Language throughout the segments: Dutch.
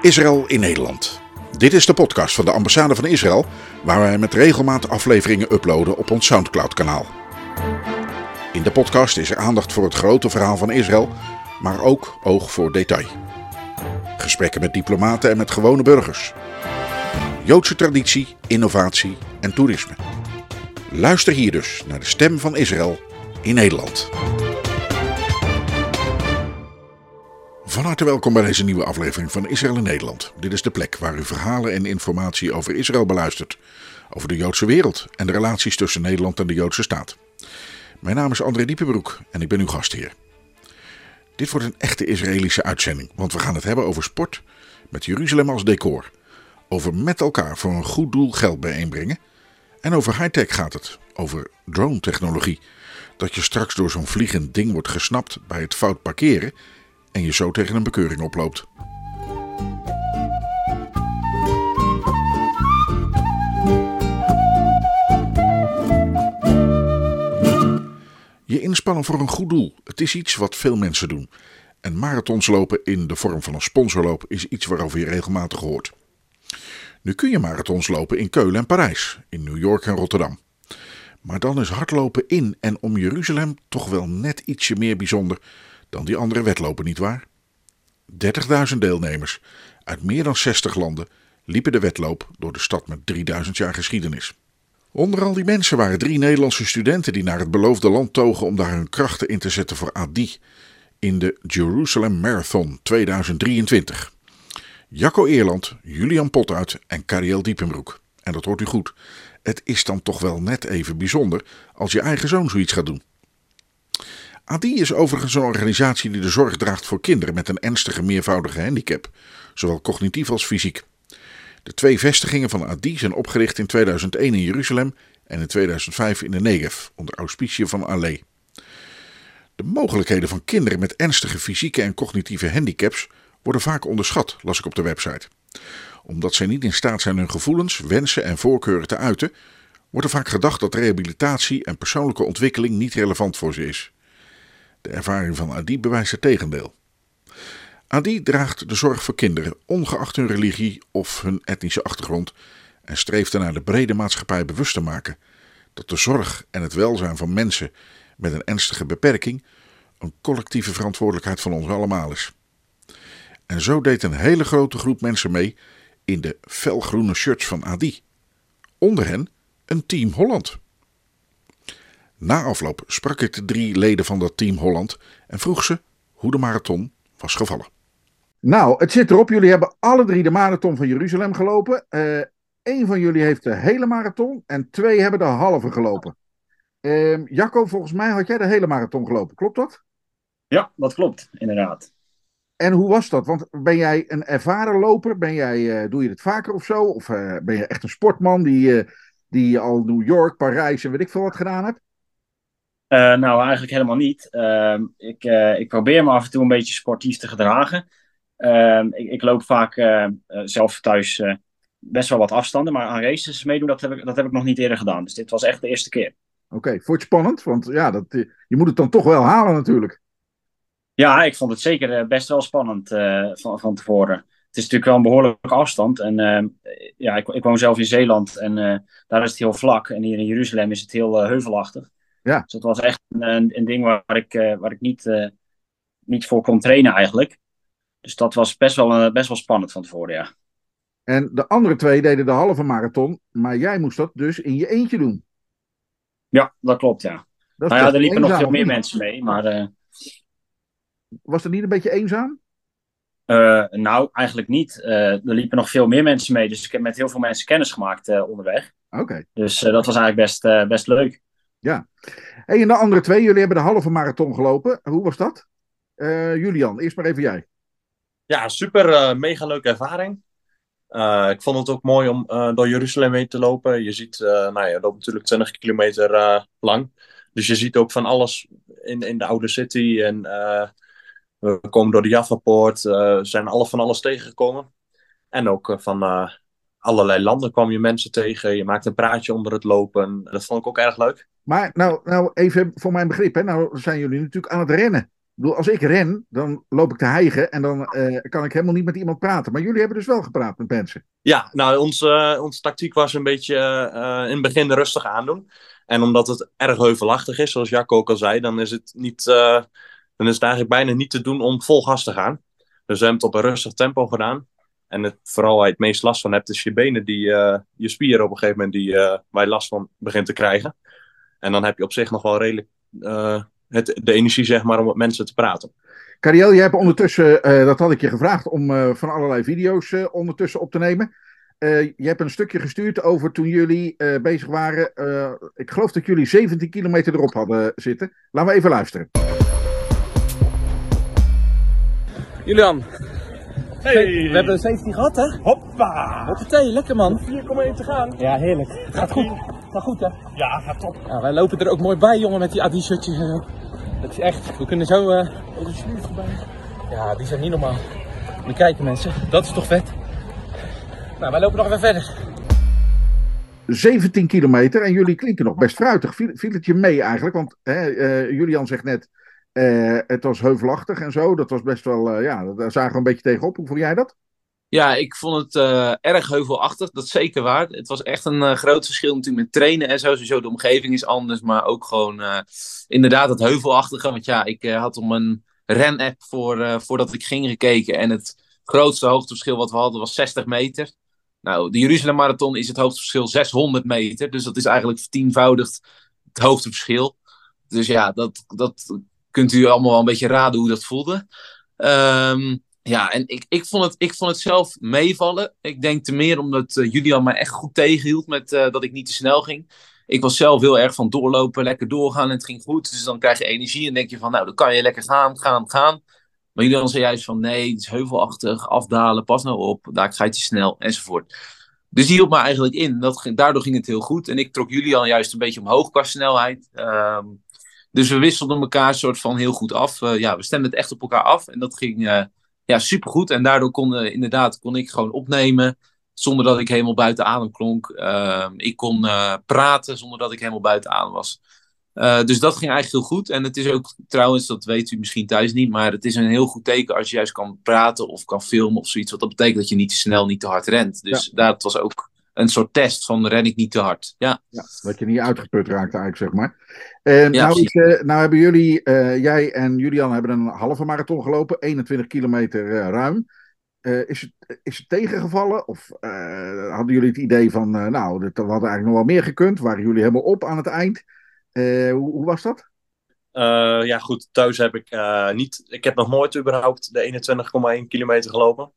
Israël in Nederland. Dit is de podcast van de ambassade van Israël, waar wij met regelmaat afleveringen uploaden op ons Soundcloud-kanaal. In de podcast is er aandacht voor het grote verhaal van Israël, maar ook oog voor detail. Gesprekken met diplomaten en met gewone burgers. Joodse traditie, innovatie en toerisme. Luister hier dus naar de stem van Israël in Nederland. Van harte welkom bij deze nieuwe aflevering van Israël in Nederland. Dit is de plek waar u verhalen en informatie over Israël beluistert. Over de Joodse wereld en de relaties tussen Nederland en de Joodse staat. Mijn naam is André Diepenbroek en ik ben uw gastheer. Dit wordt een echte Israëlische uitzending, want we gaan het hebben over sport met Jeruzalem als decor. Over met elkaar voor een goed doel geld bijeenbrengen. En over high-tech gaat het, over drone-technologie. Dat je straks door zo'n vliegend ding wordt gesnapt bij het fout parkeren en je zo tegen een bekeuring oploopt. Je inspannen voor een goed doel. Het is iets wat veel mensen doen. En marathons lopen in de vorm van een sponsorloop is iets waarover je regelmatig hoort. Nu kun je marathons lopen in Keulen en Parijs, in New York en Rotterdam. Maar dan is hardlopen in en om Jeruzalem toch wel net ietsje meer bijzonder dan die andere wedlopen, nietwaar? 30.000 deelnemers uit meer dan 60 landen liepen de wedloop door de stad met 3000 jaar geschiedenis. Onder al die mensen waren drie Nederlandse studenten die naar het beloofde land togen om daar hun krachten in te zetten voor Adi in de Jerusalem Marathon 2023. Jacco Eerland, Julian Potuit en Cariel Diepenbroek. En dat hoort u goed. Het is dan toch wel net even bijzonder als je eigen zoon zoiets gaat doen. ADI is overigens een organisatie die de zorg draagt voor kinderen met een ernstige meervoudige handicap, zowel cognitief als fysiek. De twee vestigingen van ADI zijn opgericht in 2001 in Jeruzalem en in 2005 in de Negev, onder auspiciën van Allee. De mogelijkheden van kinderen met ernstige fysieke en cognitieve handicaps worden vaak onderschat, las ik op de website. Omdat zij niet in staat zijn hun gevoelens, wensen en voorkeuren te uiten, wordt er vaak gedacht dat rehabilitatie en persoonlijke ontwikkeling niet relevant voor ze is. De ervaring van Adi bewijst het tegendeel. Adi draagt de zorg voor kinderen, ongeacht hun religie of hun etnische achtergrond, en streeft ernaar de brede maatschappij bewust te maken dat de zorg en het welzijn van mensen met een ernstige beperking een collectieve verantwoordelijkheid van ons allemaal is. En zo deed een hele grote groep mensen mee in de felgroene shirts van Adi. Onder hen een Team Holland. Na afloop sprak ik de drie leden van dat Team Holland en vroeg ze hoe de marathon was gevallen. Nou, het zit erop. Jullie hebben alle drie de marathon van Jeruzalem gelopen. Eén van jullie heeft de hele marathon en twee hebben de halve gelopen. Uh, Jacco, volgens mij had jij de hele marathon gelopen, klopt dat? Ja, dat klopt, inderdaad. En hoe was dat? Want ben jij een ervaren loper? Ben jij, uh, doe je het vaker of zo? Of uh, ben je echt een sportman die, uh, die al New York, Parijs en weet ik veel wat gedaan hebt? nou, eigenlijk helemaal niet. Ehm, ik, ik probeer me af en toe een beetje sportief te gedragen. Ehm, ik, ik, loop vaak zelf thuis best wel wat afstanden, maar aan races meedoen, dat heb, ik, dat heb ik nog niet eerder gedaan. Dus dit was echt de eerste keer. Oké, okay, vond je het spannend? Want ja, dat, je moet het dan toch wel halen natuurlijk. Ja, ik vond het zeker best wel spannend uh, van, van tevoren. Het is natuurlijk wel een behoorlijke afstand. En uh, ja, ik, ik woon zelf in Zeeland en uh, daar is het heel vlak. En hier in Jeruzalem is het heel heuvelachtig. Ja. Dus het was echt een, een ding waar ik, waar ik niet, niet voor kon trainen eigenlijk. Dus dat was best wel, best wel spannend van tevoren, ja. En de andere twee deden de halve marathon, maar jij moest dat dus in je eentje doen. Ja, dat klopt, ja. Dat nou ja, er liepen nog veel meer mensen mee, maar... Was het niet een beetje eenzaam? Uh, nou, eigenlijk niet. Uh, er liepen nog veel meer mensen mee. Dus ik heb met heel veel mensen kennis gemaakt uh, onderweg. Oké. Okay. Dus dat was eigenlijk best, best leuk. Ja. Hey, en de andere twee, jullie hebben de halve marathon gelopen. Hoe was dat? Julian, eerst maar even jij. Ja, super mega leuke ervaring. ik vond het ook mooi om door Jeruzalem heen te lopen. Je ziet, nou ja, je loopt natuurlijk 20 kilometer lang. Dus je ziet ook van alles in, in de oude city. En we komen door de Jaffa-poort, uh, zijn alle van alles tegengekomen. En ook uh, van, uh, allerlei landen kwam je mensen tegen. Je maakte een praatje onder het lopen. Dat vond ik ook erg leuk. Maar nou, nou even voor mijn begrip, hè. nou zijn jullie natuurlijk aan het rennen. Ik bedoel, als ik ren, dan loop ik te hijgen en dan eh, kan ik helemaal niet met iemand praten. Maar jullie hebben dus wel gepraat met mensen. Ja, nou, onze, onze tactiek was een beetje eh, in het begin rustig aandoen. En omdat het erg heuvelachtig is, zoals Jacco ook al zei, dan is het, niet, eh, dan is het eigenlijk bijna niet te doen om vol gas te gaan. Dus we hebben het op een rustig tempo gedaan. En het, vooral waar je het meest last van hebt, is je benen, die, je spieren op een gegeven moment die, waar je last van begint te krijgen. En dan heb je op zich nog wel redelijk het, de energie, zeg maar, om met mensen te praten. Cariel, jij hebt ondertussen, uh, dat had ik je gevraagd, om uh, van allerlei video's uh, ondertussen op te nemen. je hebt een stukje gestuurd over toen jullie bezig waren. ik geloof dat jullie 17 kilometer erop hadden zitten. Laten we even luisteren. Julian. Hey. We hebben 17 gehad, hè? Hoppa! Hoppatee, lekker man. 4,1 te gaan. Ja, heerlijk. Het gaat goed. Het gaat goed, hè? Ja, gaat top. Ja, wij lopen er ook mooi bij, jongen, met die Adi-shirtjes en zo. Dat is echt, we kunnen zo... Uh... Ja, die zijn niet normaal. Moet kijken, mensen. Dat is toch vet? Nou, wij lopen nog even verder. 17 kilometer en jullie klinken nog best fruitig. Viel, viel het je mee eigenlijk? Want hè, uh, Julian zegt net, uh, het was heuvelachtig en zo. Dat was best wel, uh, ja, daar zagen we een beetje tegenop. Hoe vond jij dat? Ja, ik vond het uh, erg heuvelachtig. Dat is zeker waar. Het was echt een groot verschil natuurlijk met trainen en zo. Sowieso de omgeving is anders, maar ook gewoon inderdaad het heuvelachtige. Want ja, ik had om een ren-app voor, voordat ik ging gekeken. En het grootste hoogteverschil wat we hadden was 60 meter. Nou, de Jeruzalem Marathon is het hoogteverschil 600 meter. Dus dat is eigenlijk vertienvoudigd het hoogteverschil. Dus ja, dat, dat kunt u allemaal wel een beetje raden hoe dat voelde. Um, ja, en ik, ik, vond het, ik vond het zelf meevallen. Ik denk te meer omdat uh, Julian mij echt goed tegenhield met uh, dat ik niet te snel ging. Ik was zelf heel erg van doorlopen, lekker doorgaan en het ging goed. Dus dan krijg je energie en denk je van, nou, dan kan je lekker gaan, gaan, gaan. Maar Julian zei juist van, nee, het is heuvelachtig, afdalen, pas nou op, daar ga je te snel, enzovoort. Dus die hield me eigenlijk in. Dat, daardoor ging het heel goed. En ik trok Julian juist een beetje omhoog qua snelheid. Um, dus we wisselden elkaar soort van heel goed af. Uh, ja, we stemden het echt op elkaar af. En dat ging uh, ja, supergoed. En daardoor kon, uh, inderdaad, kon ik gewoon opnemen. Zonder dat ik helemaal buiten adem klonk. Ehm, ik kon praten zonder dat ik helemaal buiten adem was. dus dat ging eigenlijk heel goed. En het is ook trouwens, dat weet u misschien thuis niet. Maar het is een heel goed teken als je juist kan praten of kan filmen of zoiets. Want dat betekent dat je niet te snel, niet te hard rent. Dus ja. dat was ook een soort test van ren ik niet te hard. Ja. ja dat je niet uitgeput raakt eigenlijk, zeg maar. En ja, nou, is, uh, nou hebben jullie, uh, jij en Julian hebben een halve marathon gelopen, 21 kilometer uh, ruim. is, het, is het tegengevallen? Of hadden jullie het idee van, nou, dat hadden eigenlijk nog wel meer gekund? Waren jullie helemaal op aan het eind? Hoe, hoe, was dat? ja, goed. Thuis heb ik niet. Ik heb nog nooit überhaupt de 21,1 kilometer gelopen.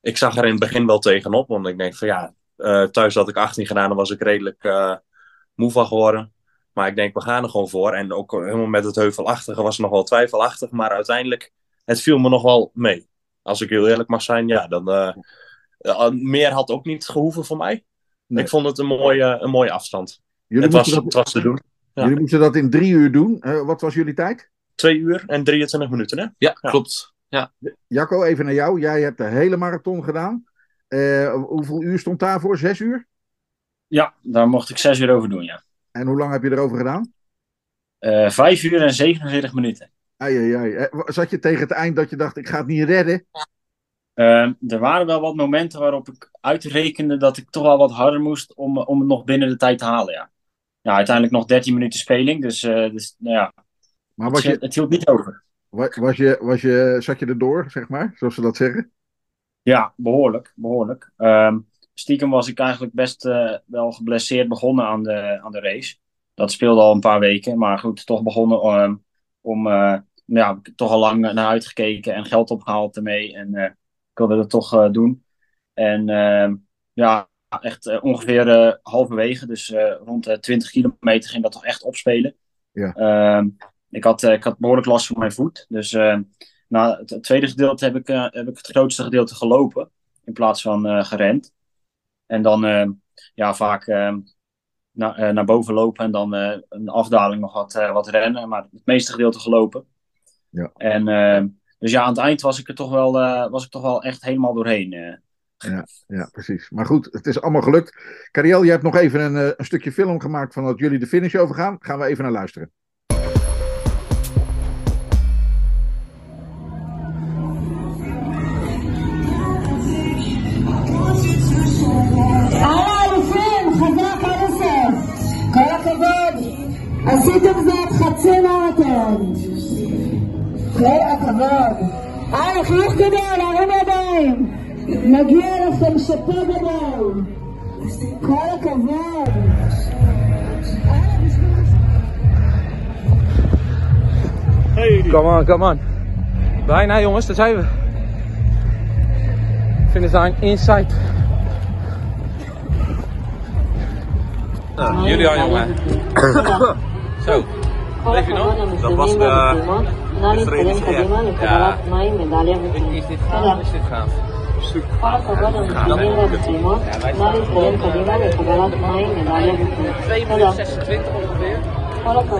Ik zag er in het begin wel tegenop, want ik denk van ja, uh, thuis had ik 18 gedaan, dan was ik redelijk uh, moe van geworden. Maar ik denk, we gaan er gewoon voor. En ook helemaal met het heuvelachtige was het nog wel twijfelachtig. Maar uiteindelijk, het viel me nog wel mee. Als ik heel eerlijk mag zijn, ja, dan... Uh, meer had ook niet gehoeven voor mij. Nee. Ik vond het een mooie, een mooie afstand. Jullie het, was, dat, het was te doen. Ja. Jullie moesten dat in drie uur doen. wat was jullie tijd? Twee uur en 23 minuten, hè? Ja, ja. klopt. Ja. Jacco, even naar jou. Jij hebt de hele marathon gedaan. Uh, hoeveel uur stond daarvoor? Zes uur? Ja, daar mocht ik zes uur over doen, ja. En hoe lang heb je erover gedaan? Uh, vijf uur en 47 minuten. Ai, ai, ai. Zat je tegen het eind dat je dacht, ik ga het niet redden? Uh, er waren wel wat momenten waarop ik uitrekende dat ik toch wel wat harder moest om, om het nog binnen de tijd te halen, ja. Ja, uiteindelijk nog 13 minuten speling, dus, dus nou ja, maar was het, je, het hield niet over. Was je, was je, zat je erdoor, zeg maar, zoals ze dat zeggen? Ja, behoorlijk. behoorlijk. Um, stiekem was ik eigenlijk best uh, wel geblesseerd begonnen aan de, aan de race. Dat speelde al een paar weken, maar goed, toch begonnen um, om, uh, ja, toch al lang naar uitgekeken en geld opgehaald ermee. En uh, ik wilde dat toch doen. En uh, ja, echt ongeveer halverwege, dus rond de 20 kilometer ging dat toch echt opspelen. Ja. Ik, had, ik had behoorlijk last van mijn voet, dus nou, het, tweede gedeelte heb ik, uh, heb ik het grootste gedeelte gelopen in plaats van uh, gerend. En dan uh, ja, vaak na, naar boven lopen en dan een afdaling nog wat, wat rennen, maar het meeste gedeelte gelopen. Ja. En dus ja, aan het eind was ik er toch wel, was ik toch wel echt helemaal doorheen Ja, ja, precies. Maar goed, het is allemaal gelukt. Cariel, je hebt nog even een, eh, een stukje film gemaakt van dat jullie de finish overgaan. Gaan we even naar luisteren. עשיתם זאת חצי מרתון. כל הכבוד. היי, חיוך גדול, הרים ידיים. מגיע לכם שאפו גדול. כל הכבוד. Come on, come on. Bijna jongens, daar zijn we. Finish line inside. Nou, jullie al jongen. Zo. Leef je nog? Dat was de Israëlische Ja. Is dit gaaf? Is dit gaaf? Twee minuten 26 ongeveer.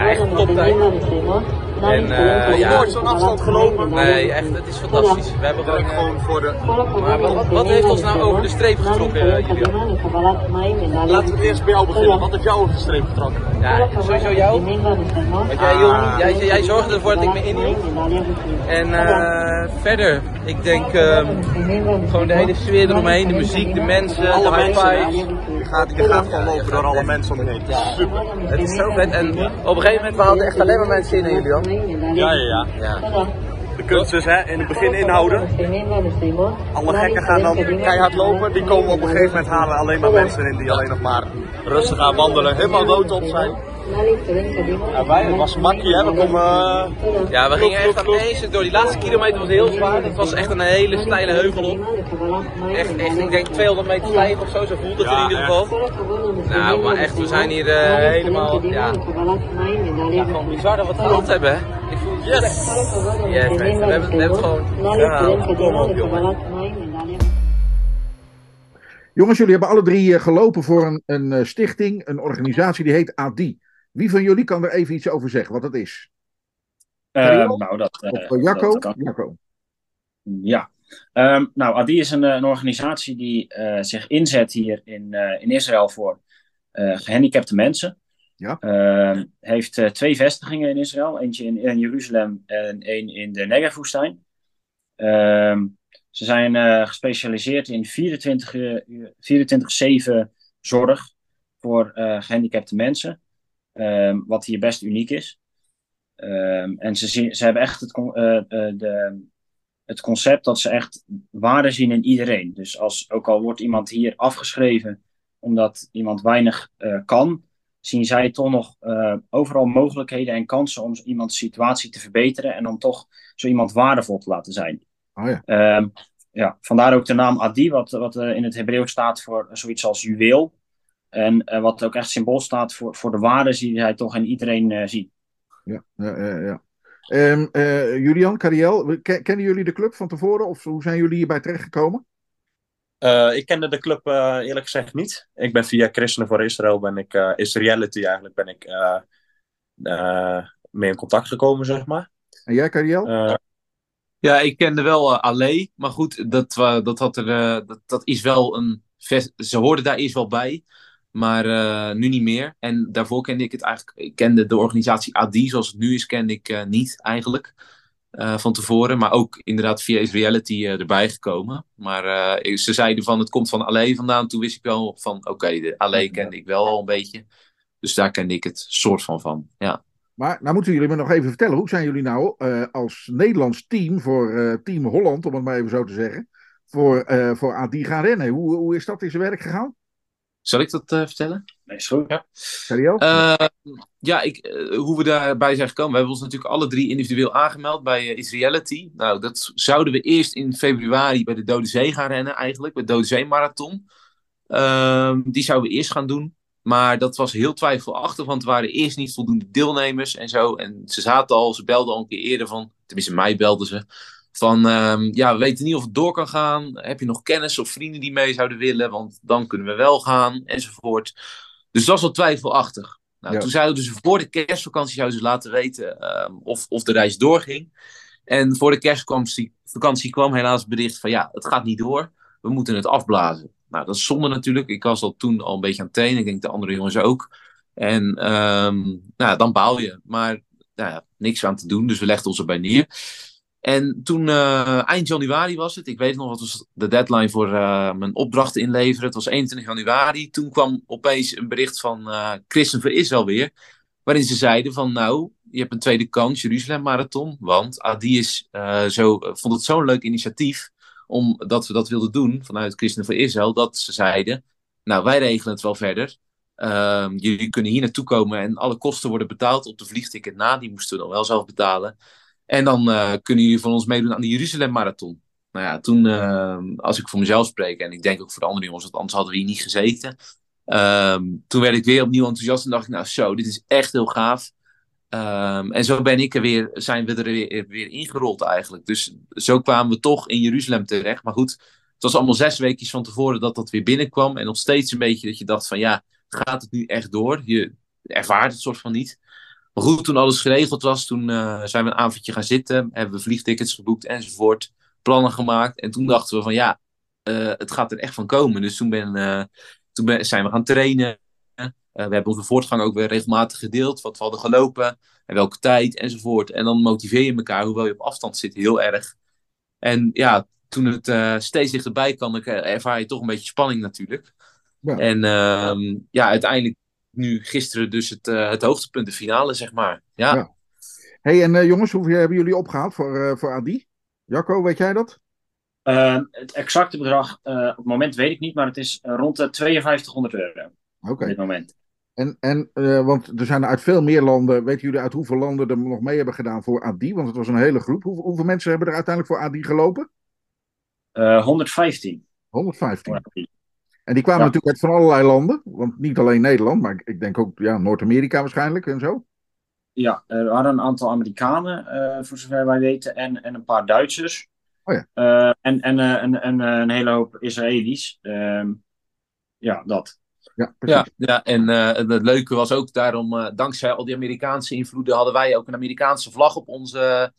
Echt toptijd. En eh, ja, nooit zo'n afstand gelopen. Nee, echt, het is fantastisch. We hebben gewoon, eh, Gewoon voor de... maar wat, wat, heeft ons nou over de streep getrokken, eh? Laten we eerst bij jou beginnen. Wat heeft jou over de streep getrokken? Ja, sowieso jou. Want jij, joh, jij, jij zorgde ervoor dat ik me inhield. En eh, verder, ik denk ehm, gewoon de hele sfeer eromheen, de muziek, de mensen, Alle de high. Je gaat, je gaat gewoon lopen door alle mensen om je heen. Het is super. Het is zo vet. En op een gegeven moment, we hadden echt alleen maar mensen in, Ja, ja, ja. Ja. De kunst is hè, in het begin inhouden. Alle gekken gaan dan keihard lopen. Die komen op een gegeven moment halen alleen maar mensen in die alleen nog maar rustig gaan wandelen. Helemaal rood op zijn. En wij, het was makkie hè. We komen... eh, Ja, we gingen echt aan het Door die laatste kilometer was heel zwaar. Het was echt een hele steile heuvel op. Echt, echt ik denk 200 meter stijf of zo, zo voelt het Ja, in ieder geval. Nou, maar echt, we zijn hier eh, helemaal, ja, ja, gewoon bizar dat we het gehaald hebben, hè. Ik voel het yes! Yes, we hebben, we hebben het gewoon gehaald. Kom op, jongen. Jongens, jullie hebben alle drie eh, gelopen voor een, een stichting, een organisatie die heet ADI. Wie van jullie kan er even iets over zeggen wat dat is? Eh, Cariel? nou, dat, Of eh, Jacco? dat kan. Jacco. Ja, Ehm, nou, ADI is een, een organisatie die zich inzet hier in, in Israël voor eh, gehandicapte mensen. Ja. Ehm, heeft twee vestigingen in Israël, eentje in, in Jeruzalem en één in de Negev-woestijn. Ehm, ze zijn gespecialiseerd in 24 uur- 24-7 zorg voor eh, gehandicapte mensen, Ehm, wat hier best uniek is. Ehm, en ze, zien, ze hebben echt het, con- eh, eh, de, het concept dat ze echt waarde zien in iedereen. Dus als, ook al wordt iemand hier afgeschreven omdat iemand weinig eh, kan, zien zij toch nog overal mogelijkheden en kansen om iemands situatie te verbeteren en om toch zo iemand waardevol te laten zijn. Oh ja. Ehm, ja, vandaar ook de naam Adi, wat, wat in het Hebreeuws staat voor zoiets als juweel. En eh, wat ook echt symbool staat voor, voor de waarde die hij toch in iedereen eh, ziet. Ja, ja, ja. ja. Ehm, eh, Julian, Cariel, ken- kennen jullie de club van tevoren of hoe zijn jullie hierbij terechtgekomen? Eh, ik kende de club eh, eerlijk gezegd niet. Ik ben via Christenen voor Israël, ben ik, eh Israelity eigenlijk, ben ik eh, eh, mee in contact gekomen, zeg maar. En jij, Cariel? Eh, Ja, ik kende wel Allee, maar goed, dat, dat, had er, dat, dat is wel een. Ze hoorden daar eerst wel bij, maar eh, nu niet meer. En daarvoor kende ik het eigenlijk. Ik kende de organisatie AD, zoals het nu is, kende ik eh, niet eigenlijk eh, van tevoren. Maar ook inderdaad via Israelity eh, erbij gekomen. Maar ze zeiden van het komt van Allee vandaan. Toen wist ik wel van oké, de Allee kende ik wel al een beetje. Dus daar kende ik het soort van van. Ja. Maar nou moeten jullie me nog even vertellen, hoe zijn jullie nou als Nederlands team voor Team Holland, om het maar even zo te zeggen, voor, voor ADI gaan rennen? Hoe, hoe is dat in zijn werk gegaan? Zal ik dat eh, vertellen? Nee, is goed. Ja. Eh, ja, ik, eh, hoe we daarbij zijn gekomen. We hebben ons natuurlijk alle drie individueel aangemeld bij eh, Israelity. Nou, dat zouden we eerst in februari bij de Dode Zee gaan rennen, eigenlijk. Bij de Dode Zee Marathon. Ehm, die zouden we eerst gaan doen. Maar dat was heel twijfelachtig, want er waren eerst niet voldoende deelnemers en zo. En ze zaten al, ze belden al een keer eerder van, tenminste mij belden ze, van ehm, ja, we weten niet of het door kan gaan. Heb je nog kennis of vrienden die mee zouden willen? Want dan kunnen we wel gaan, enzovoort. Dus dat was wel twijfelachtig. Nou, Ja. Toen zouden ze voor de kerstvakantie zouden ze laten weten ehm, of, of de reis doorging. En voor de kerstvakantie vakantie kwam helaas het bericht van ja, het gaat niet door. we moeten het afblazen. Nou, dat is zonde natuurlijk. Ik was al toen al een beetje aan het trainen. Ik denk de andere jongens ook. En ehm, nou, dan baal je. Maar nou ja, niks aan te doen. Dus we legden ons erbij neer. En toen, eh, eind januari was het. Ik weet nog, wat was de deadline voor eh, mijn opdrachten inleveren. Het was 21 januari. Toen kwam opeens een bericht van uh, Christen Israël weer. Waarin ze zeiden van, nou, je hebt een tweede kans, Jeruzalem Marathon. Want Adi is, zo, vond het zo'n leuk initiatief omdat we dat wilden doen vanuit Christen voor Israël, dat ze zeiden, nou wij regelen het wel verder. Ehm, jullie kunnen hier naartoe komen en alle kosten worden betaald op de vliegticket na. Die moesten we dan wel zelf betalen. En dan uh, kunnen jullie van ons meedoen aan de Jeruzalem Marathon. Nou ja, toen, uh, als ik voor mezelf spreek, en ik denk ook voor de andere jongens, want anders hadden we hier niet gezeten. Uh, toen werd ik weer opnieuw enthousiast en dacht ik, nou zo, dit is echt heel gaaf. Um, en zo ben ik er weer, zijn we er weer, weer ingerold eigenlijk. Dus zo kwamen we toch in Jeruzalem terecht. Maar goed, het was allemaal zes weken van tevoren dat dat weer binnenkwam. En nog steeds een beetje dat je dacht van ja, gaat het nu echt door? Je ervaart het soort van niet. Maar goed, toen alles geregeld was, toen uh, zijn we een avondje gaan zitten. Hebben we vliegtickets geboekt enzovoort. Plannen gemaakt. En toen dachten we van ja, uh, het gaat er echt van komen. Dus toen, ben, uh, toen ben, zijn we gaan trainen. we hebben onze voortgang ook weer regelmatig gedeeld. Wat we hadden gelopen. En welke tijd enzovoort. En dan motiveer je elkaar, hoewel je op afstand zit, heel erg. En ja, toen het steeds dichterbij kwam, ervaar je toch een beetje spanning natuurlijk. Ja. En uh, ja, uiteindelijk nu gisteren dus het, uh, het hoogtepunt, de finale, zeg maar. Ja. ja. hey, en uh, jongens, hoeveel hebben jullie opgehaald voor, uh, voor Adi? Jacco, weet jij dat? Ehm, het exacte bedrag op het moment weet ik niet, maar het is rond de 5200 euro. Oké. Op dit moment. En, en want er zijn uit veel meer landen, weten jullie uit hoeveel landen er nog mee hebben gedaan voor Adi? Want het was een hele groep. Hoe, hoeveel mensen hebben er uiteindelijk voor Adi gelopen? 115. 115. En die kwamen ja. natuurlijk uit van allerlei landen. Want niet alleen Nederland, maar ik denk ook ja, Noord-Amerika waarschijnlijk en zo. Ja, er waren een aantal Amerikanen, uh, voor zover wij weten, en, en een paar Duitsers. Oh ja. Uh, en en, uh, en, en een hele hoop Israëli's. Ehm, ja, dat. Ja, ja, ja, en het leuke was ook daarom, dankzij al die Amerikaanse invloeden, hadden wij ook een Amerikaanse vlag op onze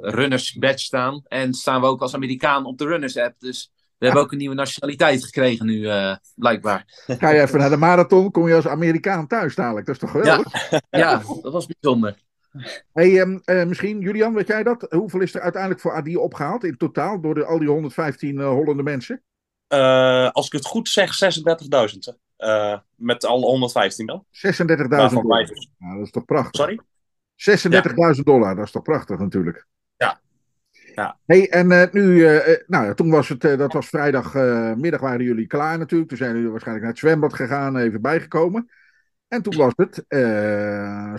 runners badge staan. En staan we ook als Amerikaan op de runners app. Dus we hebben ook een nieuwe nationaliteit gekregen nu, uh, blijkbaar. Ga je even naar de marathon, kom je als Amerikaan thuis dadelijk. Dat is toch geweldig? Ja, ja dat was bijzonder. Hey, um, uh, misschien, Julian, weet jij dat? Hoeveel is er uiteindelijk voor Adi opgehaald in totaal door de, al die 115 uh, Hollande mensen? Uh, als ik het goed zeg, 36.000. met alle 115 dan. 36.000 dollar. Nou, dat is toch prachtig? Sorry? 36.000 ja. dollar, dat is toch prachtig natuurlijk? Ja. Hey, en uh, nu, uh, nou ja, toen was het, uh, dat was vrijdagmiddag waren jullie klaar natuurlijk. Toen zijn jullie waarschijnlijk naar het zwembad gegaan, even bijgekomen. En toen was het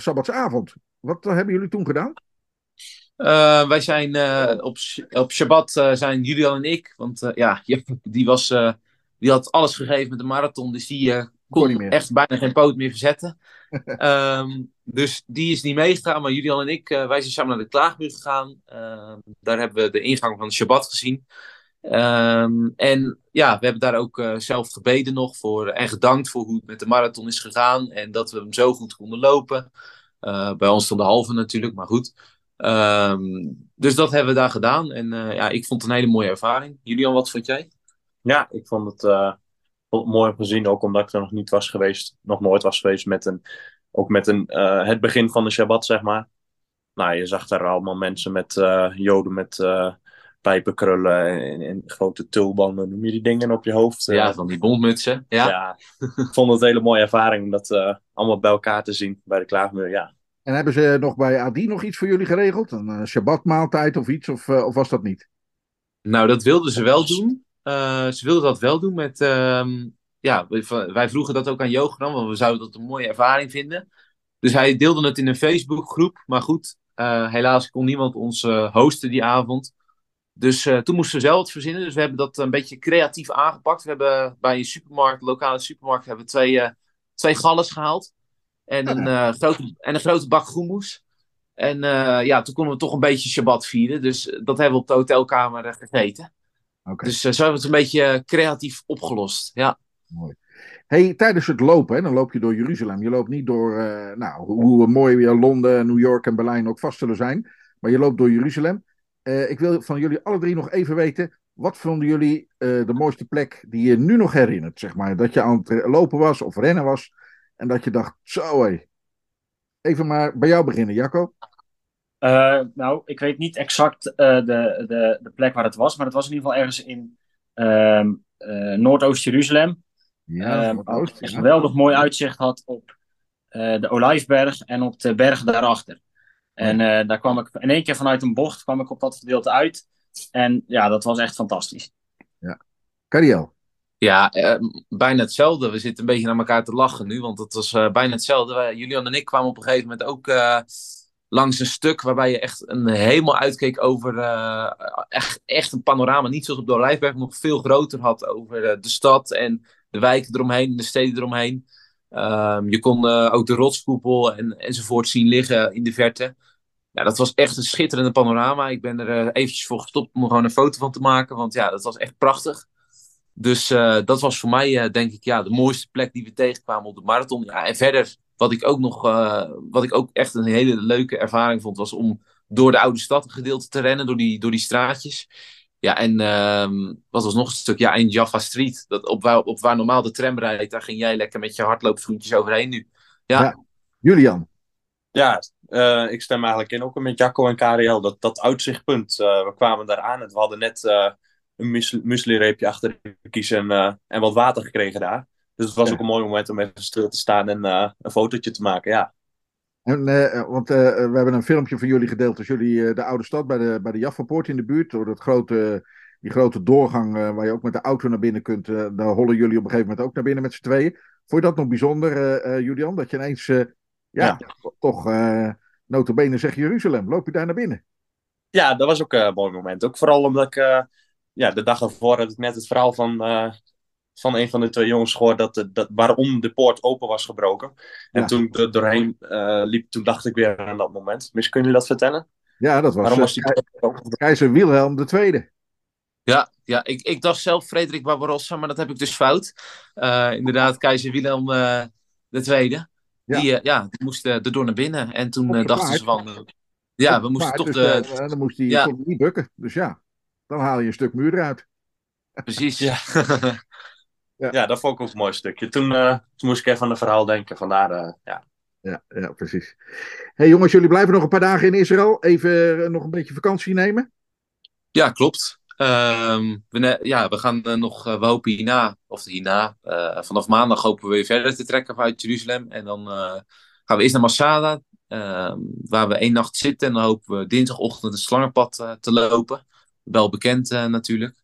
sabbatsavond. Wat hebben jullie toen gedaan? wij zijn op, op Shabbat zijn Julian en ik, want ja, die, was, die had alles gegeven met de marathon, dus die kon echt bijna geen poot meer verzetten. um, dus die is niet meegegaan, maar Julian en ik, uh, wij zijn samen naar de klaagmuur gegaan. Uh, daar hebben we de ingang van de Shabbat gezien. Um, en ja, we hebben daar ook uh, zelf gebeden nog voor en gedankt voor hoe het met de marathon is gegaan. En dat we hem zo goed konden lopen. Eh, bij ons van de halve natuurlijk, maar goed. Um, dus dat hebben we daar gedaan. En ja, ik vond het een hele mooie ervaring. Julian, wat vond jij? Ja, ik vond het mooi om te zien, ook omdat ik er nog niet was geweest, nog nooit was geweest met een, ook met een, uh, het begin van de Shabbat, zeg maar. Nou, je zag daar allemaal mensen met uh, joden met uh, pijpenkrullen en, en, grote tulbanden, noem je die dingen op je hoofd. Ja, van die bondmutsen. Ja, ja ik vond het een hele mooie ervaring om dat allemaal bij elkaar te zien bij de klaagmuur, ja. En hebben ze nog bij Adi nog iets voor jullie geregeld? Een Shabbat-maaltijd of iets, of, of was dat niet? Nou, dat wilden ze wel doen. Uh, ze wilden dat wel doen met. Uh, ja, wij vroegen dat ook aan Jogram, want we zouden dat een mooie ervaring vinden. Dus hij deelde het in een Facebookgroep. Maar goed, uh, helaas kon niemand ons uh, hosten die avond. Dus toen moesten we zelf het verzinnen. Dus we hebben dat een beetje creatief aangepakt. We hebben bij een supermarkt, lokale supermarkt, hebben we twee, twee galles gehaald. En een, grote, en een grote bak groenmoes. En ja, toen konden we toch een beetje Shabbat vieren. Dus dat hebben we op de hotelkamer gegeten. Okay. Dus zo hebben we het een beetje creatief opgelost. Ja. Mooi. Hey, tijdens het lopen, dan loop je door Jeruzalem. Je loopt niet door, uh, nou, hoe mooi weer Londen, New York en Berlijn ook vast zullen zijn. Maar je loopt door Jeruzalem. Uh, ik wil van jullie alle drie nog even weten, wat vonden jullie eh, de mooiste plek die je nu nog herinnert? Zeg maar, dat je aan het eh, lopen was of rennen was en dat je dacht, zo. Even maar bij jou beginnen, Jacco. Eh, nou, ik weet niet exact eh, de, de, de plek waar het was, maar het was in ieder geval ergens in ehm, eh, Noordoost-Jeruzalem. Ja, Ehm, wat Oost, Een ja. geweldig mooi uitzicht had op eh, de Olijfberg en op de berg daarachter. En eh, daar kwam ik in één keer vanuit een bocht kwam ik op dat gedeelte uit. En ja, dat was echt fantastisch. Cariel. Ja, eh, bijna hetzelfde. We zitten een beetje naar elkaar te lachen nu, want het was eh, bijna hetzelfde. Wij, Julian en ik kwamen op een gegeven moment ook eh, langs een stuk waarbij je echt een helemaal uitkeek over eh, echt, echt een panorama. Niet zoals op de Olijfberg, nog veel groter had over de stad en de wijken eromheen, de steden eromheen. Ehm, je kon eh, ook de rotskoepel en, enzovoort zien liggen in de verte. Ja, dat was echt een schitterende panorama. Ik ben er eh, eventjes voor gestopt om er gewoon een foto van te maken, want ja, dat was echt prachtig. Dus eh, dat was voor mij, denk ik, ja, de mooiste plek die we tegenkwamen op de marathon. Ja, en verder, wat ik ook nog, wat ik ook echt een hele leuke ervaring vond, was om door de oude stad een gedeelte te rennen, door die, door die straatjes. Ja, en ehm, wat was nog een stuk? Ja, in Jaffa Street, dat op, waar, op waar normaal de tram rijdt, daar ging jij lekker met je hardloopschoentjes overheen nu. Ja, Ja. Julian. Ja, eh, ik stem eigenlijk in ook met Jacco en Kariel. Dat, dat uitzichtpunt, eh, we kwamen daar aan en we hadden net eh, een muesli-reepje achter de kies en, eh, en wat water gekregen daar. Dus het was Ja. ook een mooi moment om even stil te staan en eh, een fotootje te maken, ja. En, eh, want eh, we hebben een filmpje van jullie gedeeld als jullie eh, de oude stad bij de, bij de Jaffapoort in de buurt. Door dat grote, die grote doorgang eh, waar je ook met de auto naar binnen kunt. eh, daar hollen jullie op een gegeven moment ook naar binnen met z'n tweeën. Vond je dat nog bijzonder, eh, eh, Julian? Dat je ineens, eh, ja, toch, eh notabene zeg Jeruzalem. Loop je daar naar binnen? Ja, dat was ook eh, een mooi moment. Ook vooral omdat ik, eh, ja, de dag ervoor ik net het verhaal van, eh, van een van de twee jongens gehoord dat, de- dat, waarom de poort open was gebroken. En Ja. toen ik er doorheen eh, liep, toen dacht ik weer aan dat moment. Misschien kunnen jullie dat vertellen? Ja, dat was, waarom eh, was die keizer Wilhelm II. Ja, ja ik, ik dacht zelf Frederik Barbarossa, maar dat heb ik dus fout. Eh, inderdaad, keizer Wilhelm eh de Tweede. Ja. Die, ja, die moest eh, erdoor naar binnen. En toen dachten ze van... ja, we moesten toch dus, de... dan moest hij Ja. niet bukken. Dus ja, dan haal je een stuk muur eruit. Precies. Ja. Ja. Ja, dat vond ik ook een mooi stukje. Toen, eh, toen moest ik even aan een verhaal denken. Vandaar, eh, ja. Ja, ja, precies. hey, jongens, jullie blijven nog een paar dagen in Israël. Even eh, nog een beetje vakantie nemen. Ja, klopt. Ehm, we, ne- ja, we gaan nog, we hopen hierna, of hierna, eh, vanaf maandag hopen we weer verder te trekken vanuit Jeruzalem. En dan eh, gaan we eerst naar Masada, ehm, waar we één nacht zitten. En dan hopen we dinsdagochtend het slangenpad eh, te lopen. Wel bekend eh, natuurlijk.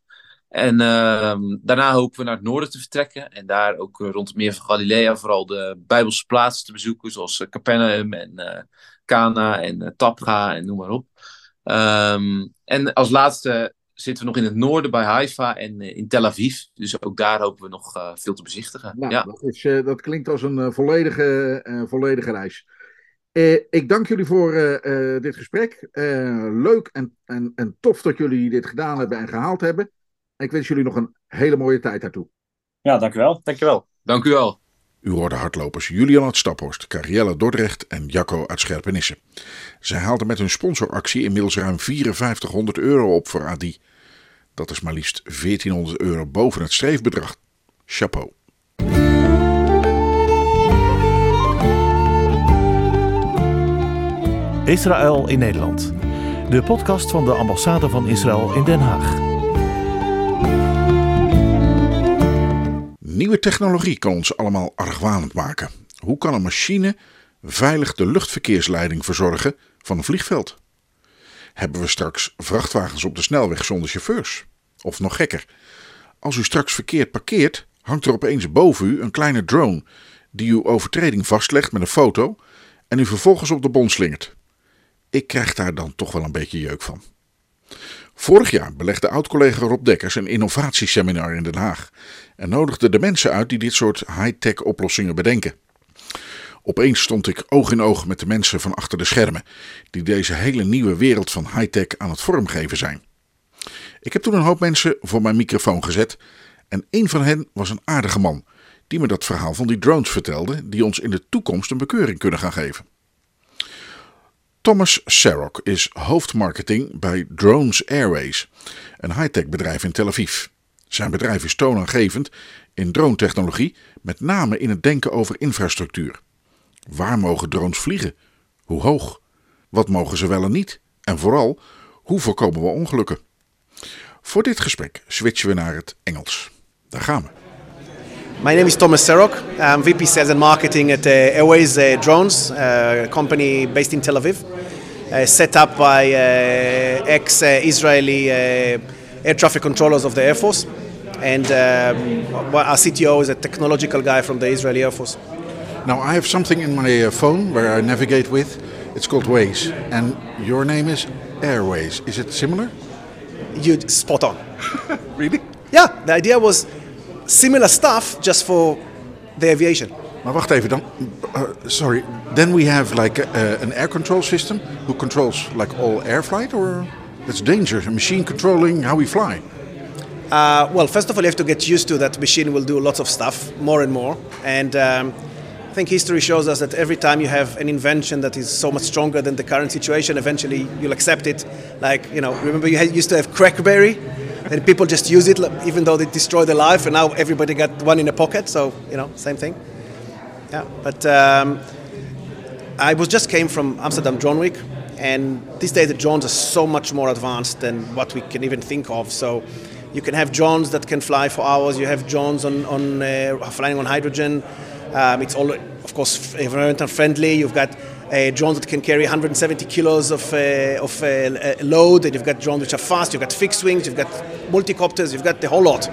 En ehm, daarna hopen we naar het noorden te vertrekken. En daar ook eh, rond het meer van Galilea vooral de Bijbelse plaatsen te bezoeken. Zoals eh, Capernaum en eh Cana en Tapga en noem maar op. Ehm, en als laatste zitten we nog in het noorden bij Haifa en in Tel Aviv. Dus ook daar hopen we nog veel te bezichtigen. Nou, ja. dat, is, dat klinkt als een volledige, volledige reis. Eh, ik dank jullie voor dit gesprek. Leuk en, en, en tof dat jullie dit gedaan hebben en gehaald hebben. Ik wens jullie nog een hele mooie tijd daartoe. Ja, dankjewel. Dankjewel. Dank u wel. U hoorde hardlopers Julian uit Staphorst, Carielle Dordrecht en Jacco uit Scherpenisse. Zij haalden met hun sponsoractie inmiddels ruim 5400 euro op voor Adi. Dat is maar liefst 1400 euro boven het streefbedrag. Chapeau. Israël in Nederland. De podcast van de ambassade van Israël in Den Haag. Nieuwe technologie kan ons allemaal argwanend maken. Hoe kan een machine veilig de luchtverkeersleiding verzorgen van een vliegveld? Hebben we straks vrachtwagens op de snelweg zonder chauffeurs? Of nog gekker, als u straks verkeerd parkeert, hangt er opeens boven u een kleine drone die uw overtreding vastlegt met een foto en u vervolgens op de bon slingert. Ik krijg daar dan toch wel een beetje jeuk van. Vorig jaar belegde oud-collega Rob Dekkers een innovatieseminar in Den Haag en nodigde de mensen uit die dit soort high-tech oplossingen bedenken. Opeens stond ik oog in oog met de mensen van achter de schermen, die deze hele nieuwe wereld van high-tech aan het vormgeven zijn. Ik heb toen een hoop mensen voor mijn microfoon gezet en een van hen was een aardige man, die me dat verhaal van die drones vertelde, die ons in de toekomst een bekeuring kunnen gaan geven. Thomas Sarok is hoofdmarketing bij Drones Airways, een high-tech bedrijf in Tel Aviv. Zijn bedrijf is toonaangevend in drone-technologie, met name in het denken over infrastructuur. Waar mogen drones vliegen? Hoe hoog? Wat mogen ze wel en niet? En vooral, hoe voorkomen we ongelukken? Voor dit gesprek switchen we naar het Engels. Daar gaan we. My name is Thomas Serok. I'm VP Sales and Marketing at uh, Airways uh, Drones, uh, a company based in Tel Aviv, uh, set up by uh, ex-Israeli uh, air traffic controllers of the Air Force. And um, our CTO is a technological guy from the Israeli Air Force. Now, I have something in my uh, phone where I navigate with. It's called Waze. And your name is Airways. Is it similar? You spot on. Really? Yeah, the idea was similar stuff just for the aviation. Maar wacht even dan. Uh, sorry. Then we have like a, an air control system who controls like all air flight or that's dangerous. A machine controlling how we fly. Uh, well, first of all, you have to get used to that machine will do lots of stuff, more and more. And um, I think history shows us that every time you have an invention that is so much stronger than the current situation, eventually you'll accept it. Like, you know, remember you had, used to have Crackberry? And people just use it even though they destroy their life, and now everybody got one in a pocket. So, you know, same thing. Yeah, but um, I was just came from Amsterdam Drone Week, and these days the drones are so much more advanced than what we can even think of. So you can have drones that can fly for hours. You have drones on, on uh, flying on hydrogen. Um, it's all, of course, environmental friendly. You've got uh, drones that can carry 170 kilos of, uh, of uh, load, and you've got drones which are fast. You've got fixed wings. You've got multicopters. You've got the whole lot.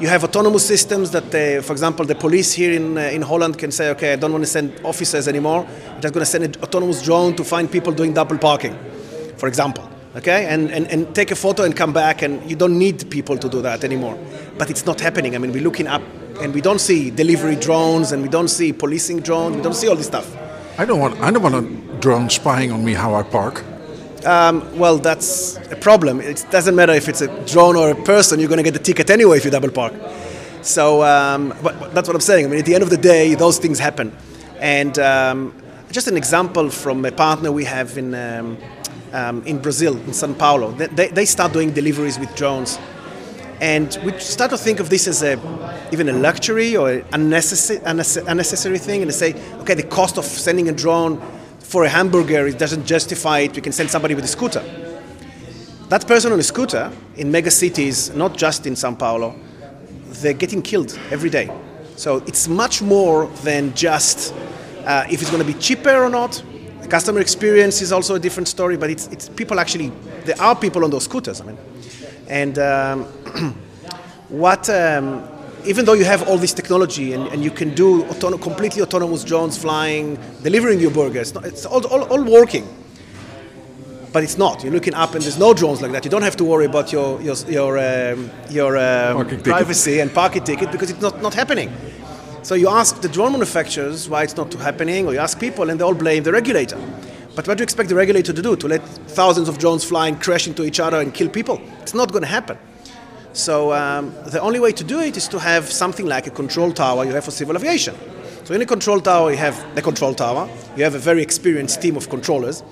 You have autonomous systems that, uh, for example, the police here in, uh, in Holland can say, okay, I don't want to send officers anymore. I'm just going to send an autonomous drone to find people doing double parking, for example. Okay, and, and, and take a photo and come back, and you don't need people to do that anymore. But it's not happening. I mean, we're looking up and we don't see delivery drones and we don't see policing drones, we don't see all this stuff. I don't want I don't want a drone spying on me how I park. Um, well, that's a problem. It doesn't matter if it's a drone or a person, you're going to get the ticket anyway if you double park. So um, but, but that's what I'm saying. I mean, at the end of the day, those things happen. And um, just an example from a partner we have in, um, um, in Brazil, in Sao Paulo. They, they start doing deliveries with drones. And we start to think of this as a, even a luxury or an unnecessary, unnecessary thing. And say, okay, the cost of sending a drone for a hamburger it doesn't justify it. We can send somebody with a scooter. That person on a scooter in mega cities, not just in Sao Paulo, they're getting killed every day. So it's much more than just uh, if it's going to be cheaper or not. The customer experience is also a different story, but it's, it's people actually, there are people on those scooters. I mean, and um, what, um, even though you have all this technology and, and you can do completely autonomous drones flying, delivering your burgers, it's all, all, all working. But it's not. You're looking up and there's no drones like that. You don't have to worry about your, your, your, um, your um, Parking ticket. privacy and parking ticket because it's not, not happening. So you ask the drone manufacturers why it's not happening, or you ask people and they all blame the regulator. But what do you expect the regulator to do? To let thousands of drones fly and crash into each other and kill people? It's not going to happen. So um, the only way to do it is to have something like a control tower you have for civil aviation. So in a control tower, you have the control tower. You have a very experienced team of controllers,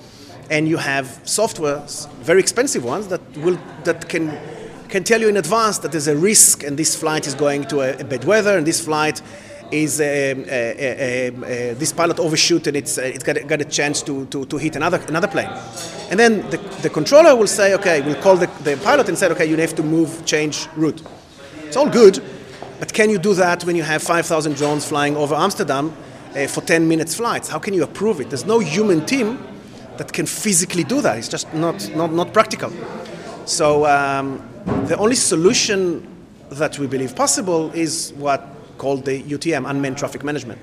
and you have softwares, very expensive ones that will that can can tell you in advance that there's a risk, and this flight is going to a, a bad weather, and this flight is um, uh, uh, uh, this pilot overshoot and it's, it's got, a, got a chance to, to, to hit another, another plane. And then the, the controller will say, okay, we'll call the, the pilot and say, okay, you have to move, change route. It's all good, but can you do that when you have 5,000 drones flying over Amsterdam uh, for 10 minutes flights? How can you approve it? There's no human team that can physically do that. It's just not, not, not practical. So um, the only solution that we believe possible is what called the UTM, Unmanned Traffic Management.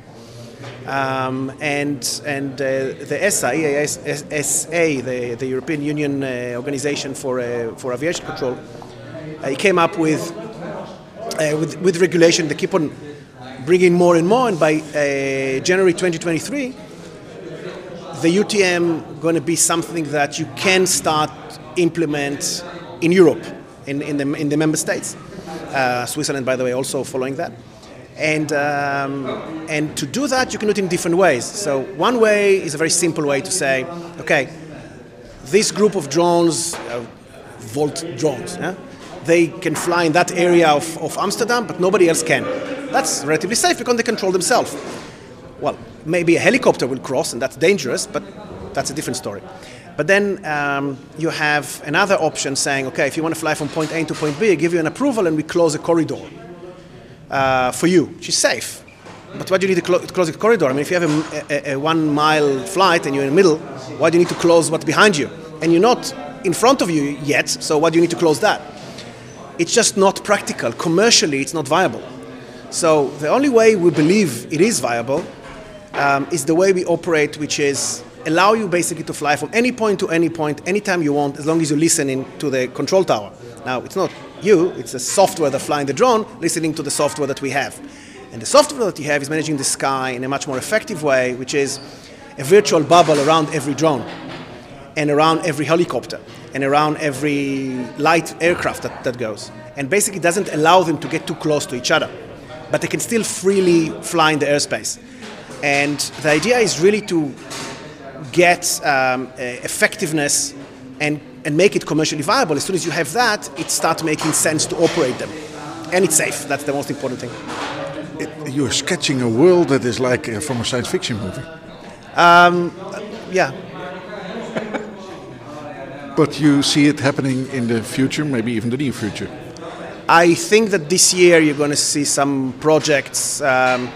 Um, and and uh, the ESA, EASA, the, the European Union uh, Organization for, uh, for Aviation Control, uh, came up with, uh, with, with regulation. They keep on bringing more and more, and by uh, January 2023, the UTM going to be something that you can start implement in Europe, in, in, the, in the member states. Switzerland, by the way, also following that. And, um, and to do that, you can do it in different ways. So, one way is a very simple way to say, okay, this group of drones, uh, Volt drones, yeah? they can fly in that area of, of Amsterdam, but nobody else can. That's relatively safe because they control themselves. Well, maybe a helicopter will cross, and that's dangerous, but that's a different story. But then um, you have another option saying, okay, if you want to fly from point A to point B, I give you an approval and we close a corridor uh, for you, is safe. But why do you need to clo- close the corridor? I mean, if you have a, a, a, one mile flight and you're in the middle, why do you need to close what's behind you? And you're not in front of you yet, so why do you need to close that? It's just not practical. Commercially, it's not viable. So the only way we believe it is viable um, is the way we operate, which is allow you basically to fly from any point to any point, anytime you want, as long as you're listening to the control tower. Now, it's not you, it's the software that flying the drone listening to the software that we have. And the software that you have is managing the sky in a much more effective way, which is a virtual bubble around every drone and around every helicopter and around every light aircraft that, that goes. And basically doesn't allow them to get too close to each other. But they can still freely fly in the airspace. And the idea is really to get um, effectiveness and, and make it commercially viable. As soon as you have that, it starts making sense to operate them. And it's safe. That's the most important thing. It, you're sketching a world that is like uh, from a science fiction movie. Um, yeah. but you see it happening in the future, maybe even the near future. I think that this year you're going to see some projects, um,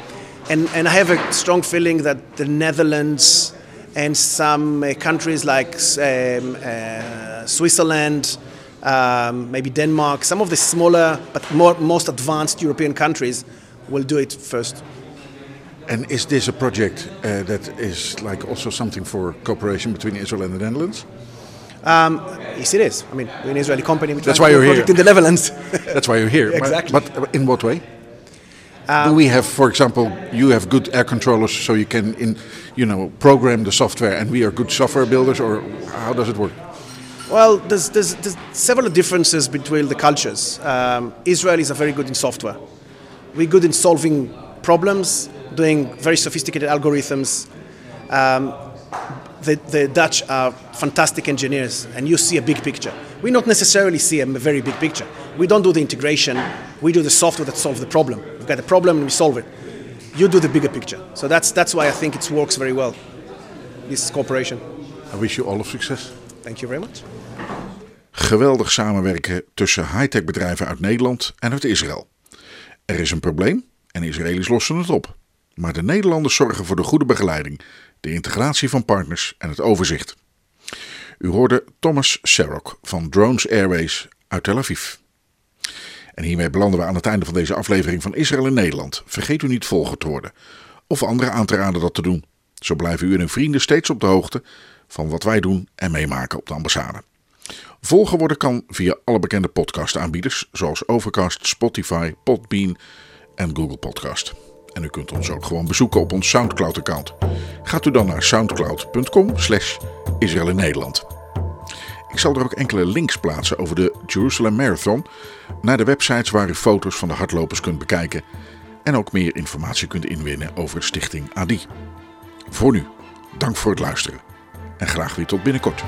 and, and I have a strong feeling that the Netherlands and some uh, countries like um, uh, Switzerland, um, maybe Denmark, some of the smaller but more, most advanced European countries will do it first. And is this a project uh, that is like also something for cooperation between Israel and the Netherlands? Um, yes, it is. I mean, we're an Israeli company. That's why you're here. in the Netherlands. That's why you're here. exactly. But, but in what way? Um, Do we have, for example, you have good air controllers, so you can, in, you know, program the software, and we are good software builders, or how does it work? Well, there's, there's, there's several differences between the cultures. Um, Israelis are very good in software. We're good in solving problems, doing very sophisticated algorithms. Um, the, the, Dutch are fantastic engineers, and you see a big picture. We not necessarily see a very big picture. We don't do the integration. We do the software that solves the problem. We've got a problem and we solve it. You do the bigger picture. So that's, that's why I think it works very well, this cooperation. I wish you all of success. Thank you very much. Geweldig samenwerken tussen high-tech bedrijven uit Nederland en uit Israël. Er is een probleem en Israëli's lossen het op. Maar de Nederlanders zorgen voor de goede begeleiding, de integratie van partners en het overzicht. U hoorde Thomas Serok van Drones Airways uit Tel Aviv. En hiermee belanden we aan het einde van deze aflevering van Israël in Nederland. Vergeet u niet volger te worden of anderen aan te raden dat te doen. Zo blijven u en uw vrienden steeds op de hoogte van wat wij doen en meemaken op de ambassade. Volger worden kan via alle bekende podcastaanbieders zoals Overcast, Spotify, Podbean en Google Podcast. En u kunt ons ook gewoon bezoeken op ons Soundcloud-account. Gaat u dan naar soundcloud.com slash in Nederland. Ik zal er ook enkele links plaatsen over de Jerusalem Marathon naar de websites waar u foto's van de hardlopers kunt bekijken en ook meer informatie kunt inwinnen over Stichting ADI. Voor nu, dank voor het luisteren en graag weer tot binnenkort.